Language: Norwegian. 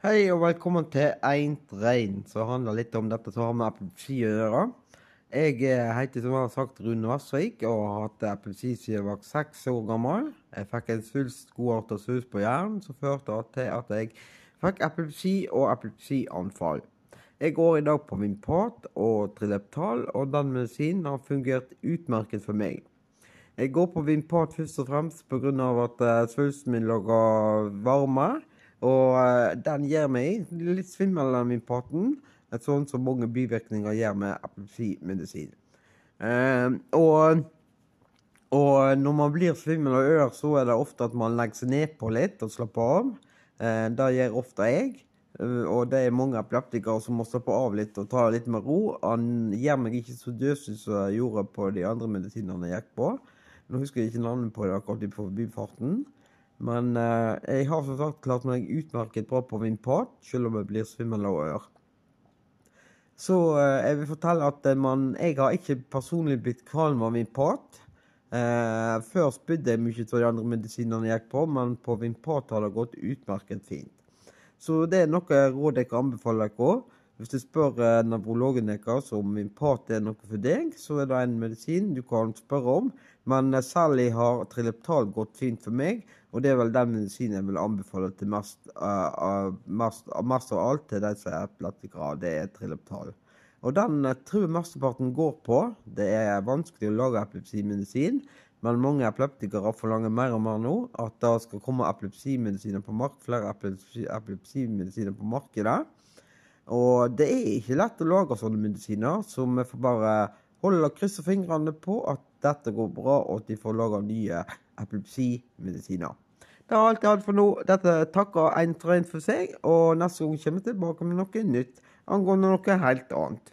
Hei og velkommen til Eint rein, som handler litt om dette som har med epilepsi å gjøre. Jeg eh, heter som jeg har sagt Rune Vassvik og har hatt epilepsi siden jeg var seks år gammel. Jeg fikk en svulst godartet svulst på hjernen som førte til at jeg fikk epilepsi og epilepsianfall. Jeg går i dag på Vimpat og Trileptal, og den medisinen har fungert utmerket for meg. Jeg går på Vimpat først og fremst pga. at uh, svulsten min lager varme. Og uh, den gir meg litt svimmel i. Et sånt som mange bivirkninger gjør med epilepsimedisin. Eh, og, og, når man blir svimmel av ør, så er det ofte at man legger seg nedpå litt og slapper av. Eh, det gjør ofte jeg. Uh, og det er mange epileptikere som må slappe av litt og ta litt med ro. Han gjør meg ikke så døsig som jeg gjorde på de andre medisinene jeg gikk på. Nå husker jeg ikke navnet på det akkurat i forbifarten. Men uh, jeg har som sagt klart meg utmerket bra på min selv om jeg blir svimmel av ør. Så uh, jeg vil fortelle at uh, man, jeg har ikke personlig blitt kvalm av min pat. før spydde jeg mye av de andre medisinene jeg gikk på, men på Vimpat har det gått utmerket fint. Så det er noe råd jeg kan anbefale dere. Hvis du spør eh, nevrologen deres om Vimpat er noe for deg, så er det en medisin du kan spørre om. Men eh, særlig har Trileptal gått fint for meg, og det er vel den medisinen jeg vil anbefale til mest, uh, mest, mest av alt til de som er epileptikere. Det er Trileptal. Og den uh, tror jeg mesteparten går på. Det er vanskelig å lage epilepsimedisin. Men mange epileptikere forlanger mer og mer nå at det skal komme epilepsimedisiner på mark, flere epilepsi, epilepsimedisiner på markedet. Og det er ikke lett å lage sånne medisiner, så vi får bare holde krysse fingrene på at dette går bra, og at de får laga nye epilepsimedisiner. Det er alt jeg hadde for nå. Dette takker en trøyen for seg, og neste gang kommer vi tilbake med noe nytt angående noe helt annet.